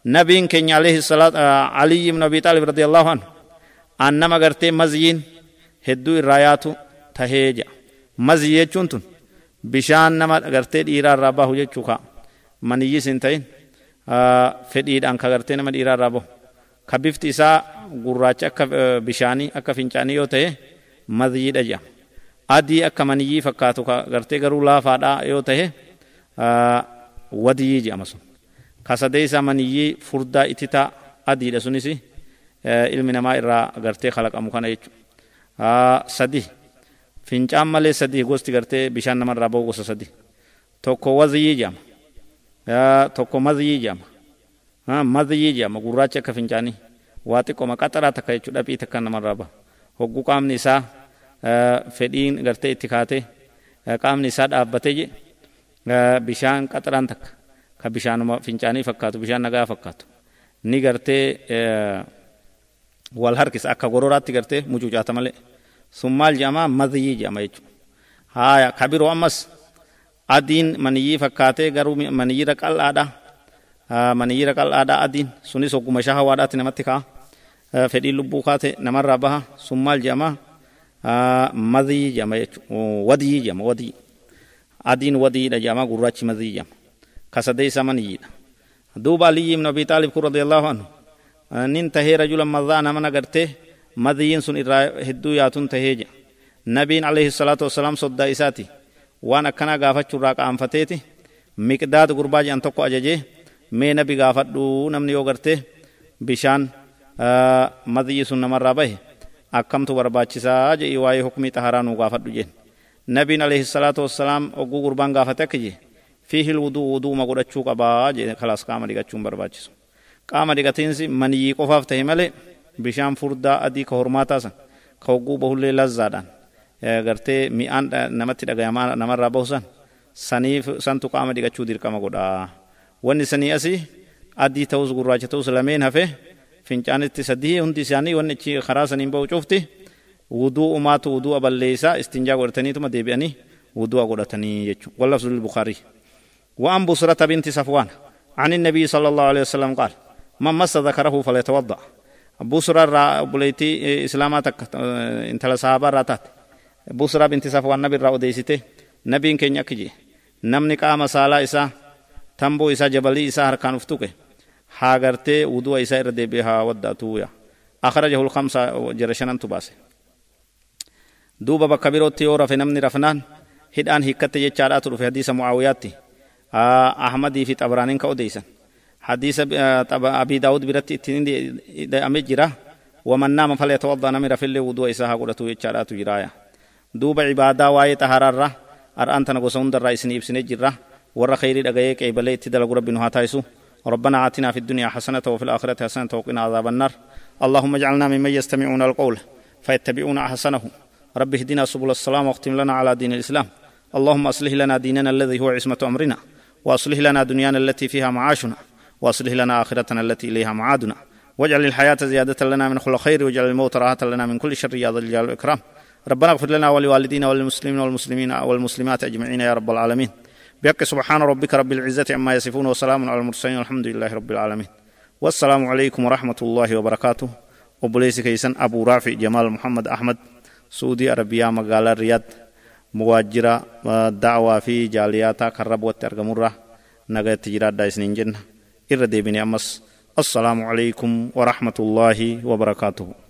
نبي كن عليه الصلاة علي بن أبي طالب رضي الله عنه أنما قرتي مزيين هدو الرايات تهيجا. مزي يجونتون بشان نما قرتي إيرا رابا هو يجوكا. من يسنتين fedhiidhaan أنك gartee nama dhiiraa irraa bahu ka bifti isaa gurraacha akka bishaanii madyiidha jedhama adii akka maniyyii fakkaatu gartee garuu laafaadha yoo ta'e wadiyii jedhama sun ka sadee isaa maniyyii furdaa ititaa adiidha sunis ilmi namaa irraa gartee kalaqamu kana jechuudha sadi fincaan malee sadi gosti gartee bishaan namarraa bahu gosa sadi tokko wadiyii jedhama tokko madiyii jedhama madiyii jedhama gurraacha akka fincaanii waa xiqqooma qaxaraa takka jechuudha dhapii takka namarraa bahu hogguu qaamni isaa fedhiin gartee itti kaatee qaamni isaa dhaabbatee je bishaan qaxaraan takka ka bishaanuma fincaanii fakkaatu bishaan nagaa fakkaatu ni gartee wal harkisa akka gororaatti gartee mucucaata malee sun maal jedhama madiyii jedhama jechuudha haaya ka biroo ammas adiin maniyyii fakkaatee garuu maniyyiira qal'aadha maniyyiira qal'aadha adiin sunis hogguma shahawaadhaatti namatti ka'a fedhiin lubbuu kaate namarraa baha sun maal jedhama madii jedhama jechuudha wadii jedhama wadii adiin wadiidha jedhama gurraachi madii jedhama kasadee isa maniyyiidha duuba aliyyi ibn abi xaalib kun radiyallahu anhu nin tahee rajulan madaa nama nagartee madiyyiin sun irraa hedduu yaatun tahee jedha nabiin alayhi salaatu wassalaam soddaa isaati waan akkanaa gaafachuurraa qaanfateeti miqdaad gurbaa jedhan tokko ajajee mee nabi gaafadhu namni yoo gartee bishaan madiyyi sun namarraa bahe akkamtu barbaachisaa jedhi waa'ee hukmii xaharaa nuu gaafadhu jeen nabiin alayhi salaatu wassalaam ogguu gurbaan gaafate akka jee fiihi lwuduu wuduuma godhachuu qabaa jee kalaas qaama dhiqachuun barbaachisu qaama dhiqatiinsi maniyyii qofaaf tahe malee bishaan furdaa adii ka hormaataa san ka hogguu bahullee lazzaadhaan gartee mi'aan namatti dhagayamaa namarraa bahu san saniif santu qaama dhiqachuu dirqama godhaa wanni sanii asii adii ta'us gurraacha ta'us lameen hafe fincaanitti sadii hundi isaanii wanni achi karaa saniin bahu cufti wuduu umaatu wuduu balleeysaa istinjaa godhataniituma deebi'anii wuduu godhatanii jechuudha wallafzu lilbukaarii وعن بصرة بنت صفوان عن النبي صلى الله عليه وسلم قال من مس ذكره فليتوضأ بصرة بليتي إسلاماتك انت لصحابة راتات بصرة بنت صفوان نبي را وديسته نبي كن يكجي نمني قام سالا إسا تنبو إسا جبلي إسا هركان افتوكه هاغرتي ودو إسا إردي بها وداتويا أخرجه الخمسة جرشنان تباسه دوبا بكبيروتي ورف نمني رفنان هدان هكت يجارات في حديث معاوياتي أحمد في طبرانين كأوديسا حديث أبي داود برت اتنين أمجرة ومن نام فليتوضأ نمر في اللي وضوء إساها قرأتو يجارات جرايا دوبا عبادة واي تهرر أرأن تنقصون در رئيسني إبسني جرة ور خيري دقايق إبالي تدلق ربنا هاتايسو ربنا آتنا في الدنيا حسنة وفي الآخرة حسنة وقنا عذاب النار. اللهم اجعلنا ممن يستمعون القول فيتبعون أحسنه. رب اهدنا سبل السلام واختم لنا على دين الإسلام. اللهم أصلح لنا ديننا الذي هو عصمة أمرنا. وأصلح لنا دنيانا التي فيها معاشنا. وأصلح لنا آخرتنا التي إليها معادنا. واجعل الحياة زيادة لنا من كل خير واجعل الموت راحة لنا من كل شر يا ذا الجلال والإكرام. ربنا اغفر لنا ولوالدينا وللمسلمين والمسلمين والمسلمات أجمعين يا رب العالمين. بحق سبحان ربك رب العزة عما يصفون وسلام على المرسلين والحمد لله رب العالمين. والسلام عليكم ورحمة الله وبركاته. وبليس كيسن أبو رافع جمال محمد أحمد سعودي عربية مقالة رياض مواجرة دعوة في جالياتا كرب وترقمرة نغاية تجرات دايسنين جنة إردي بني أمس. السلام عليكم ورحمة الله وبركاته.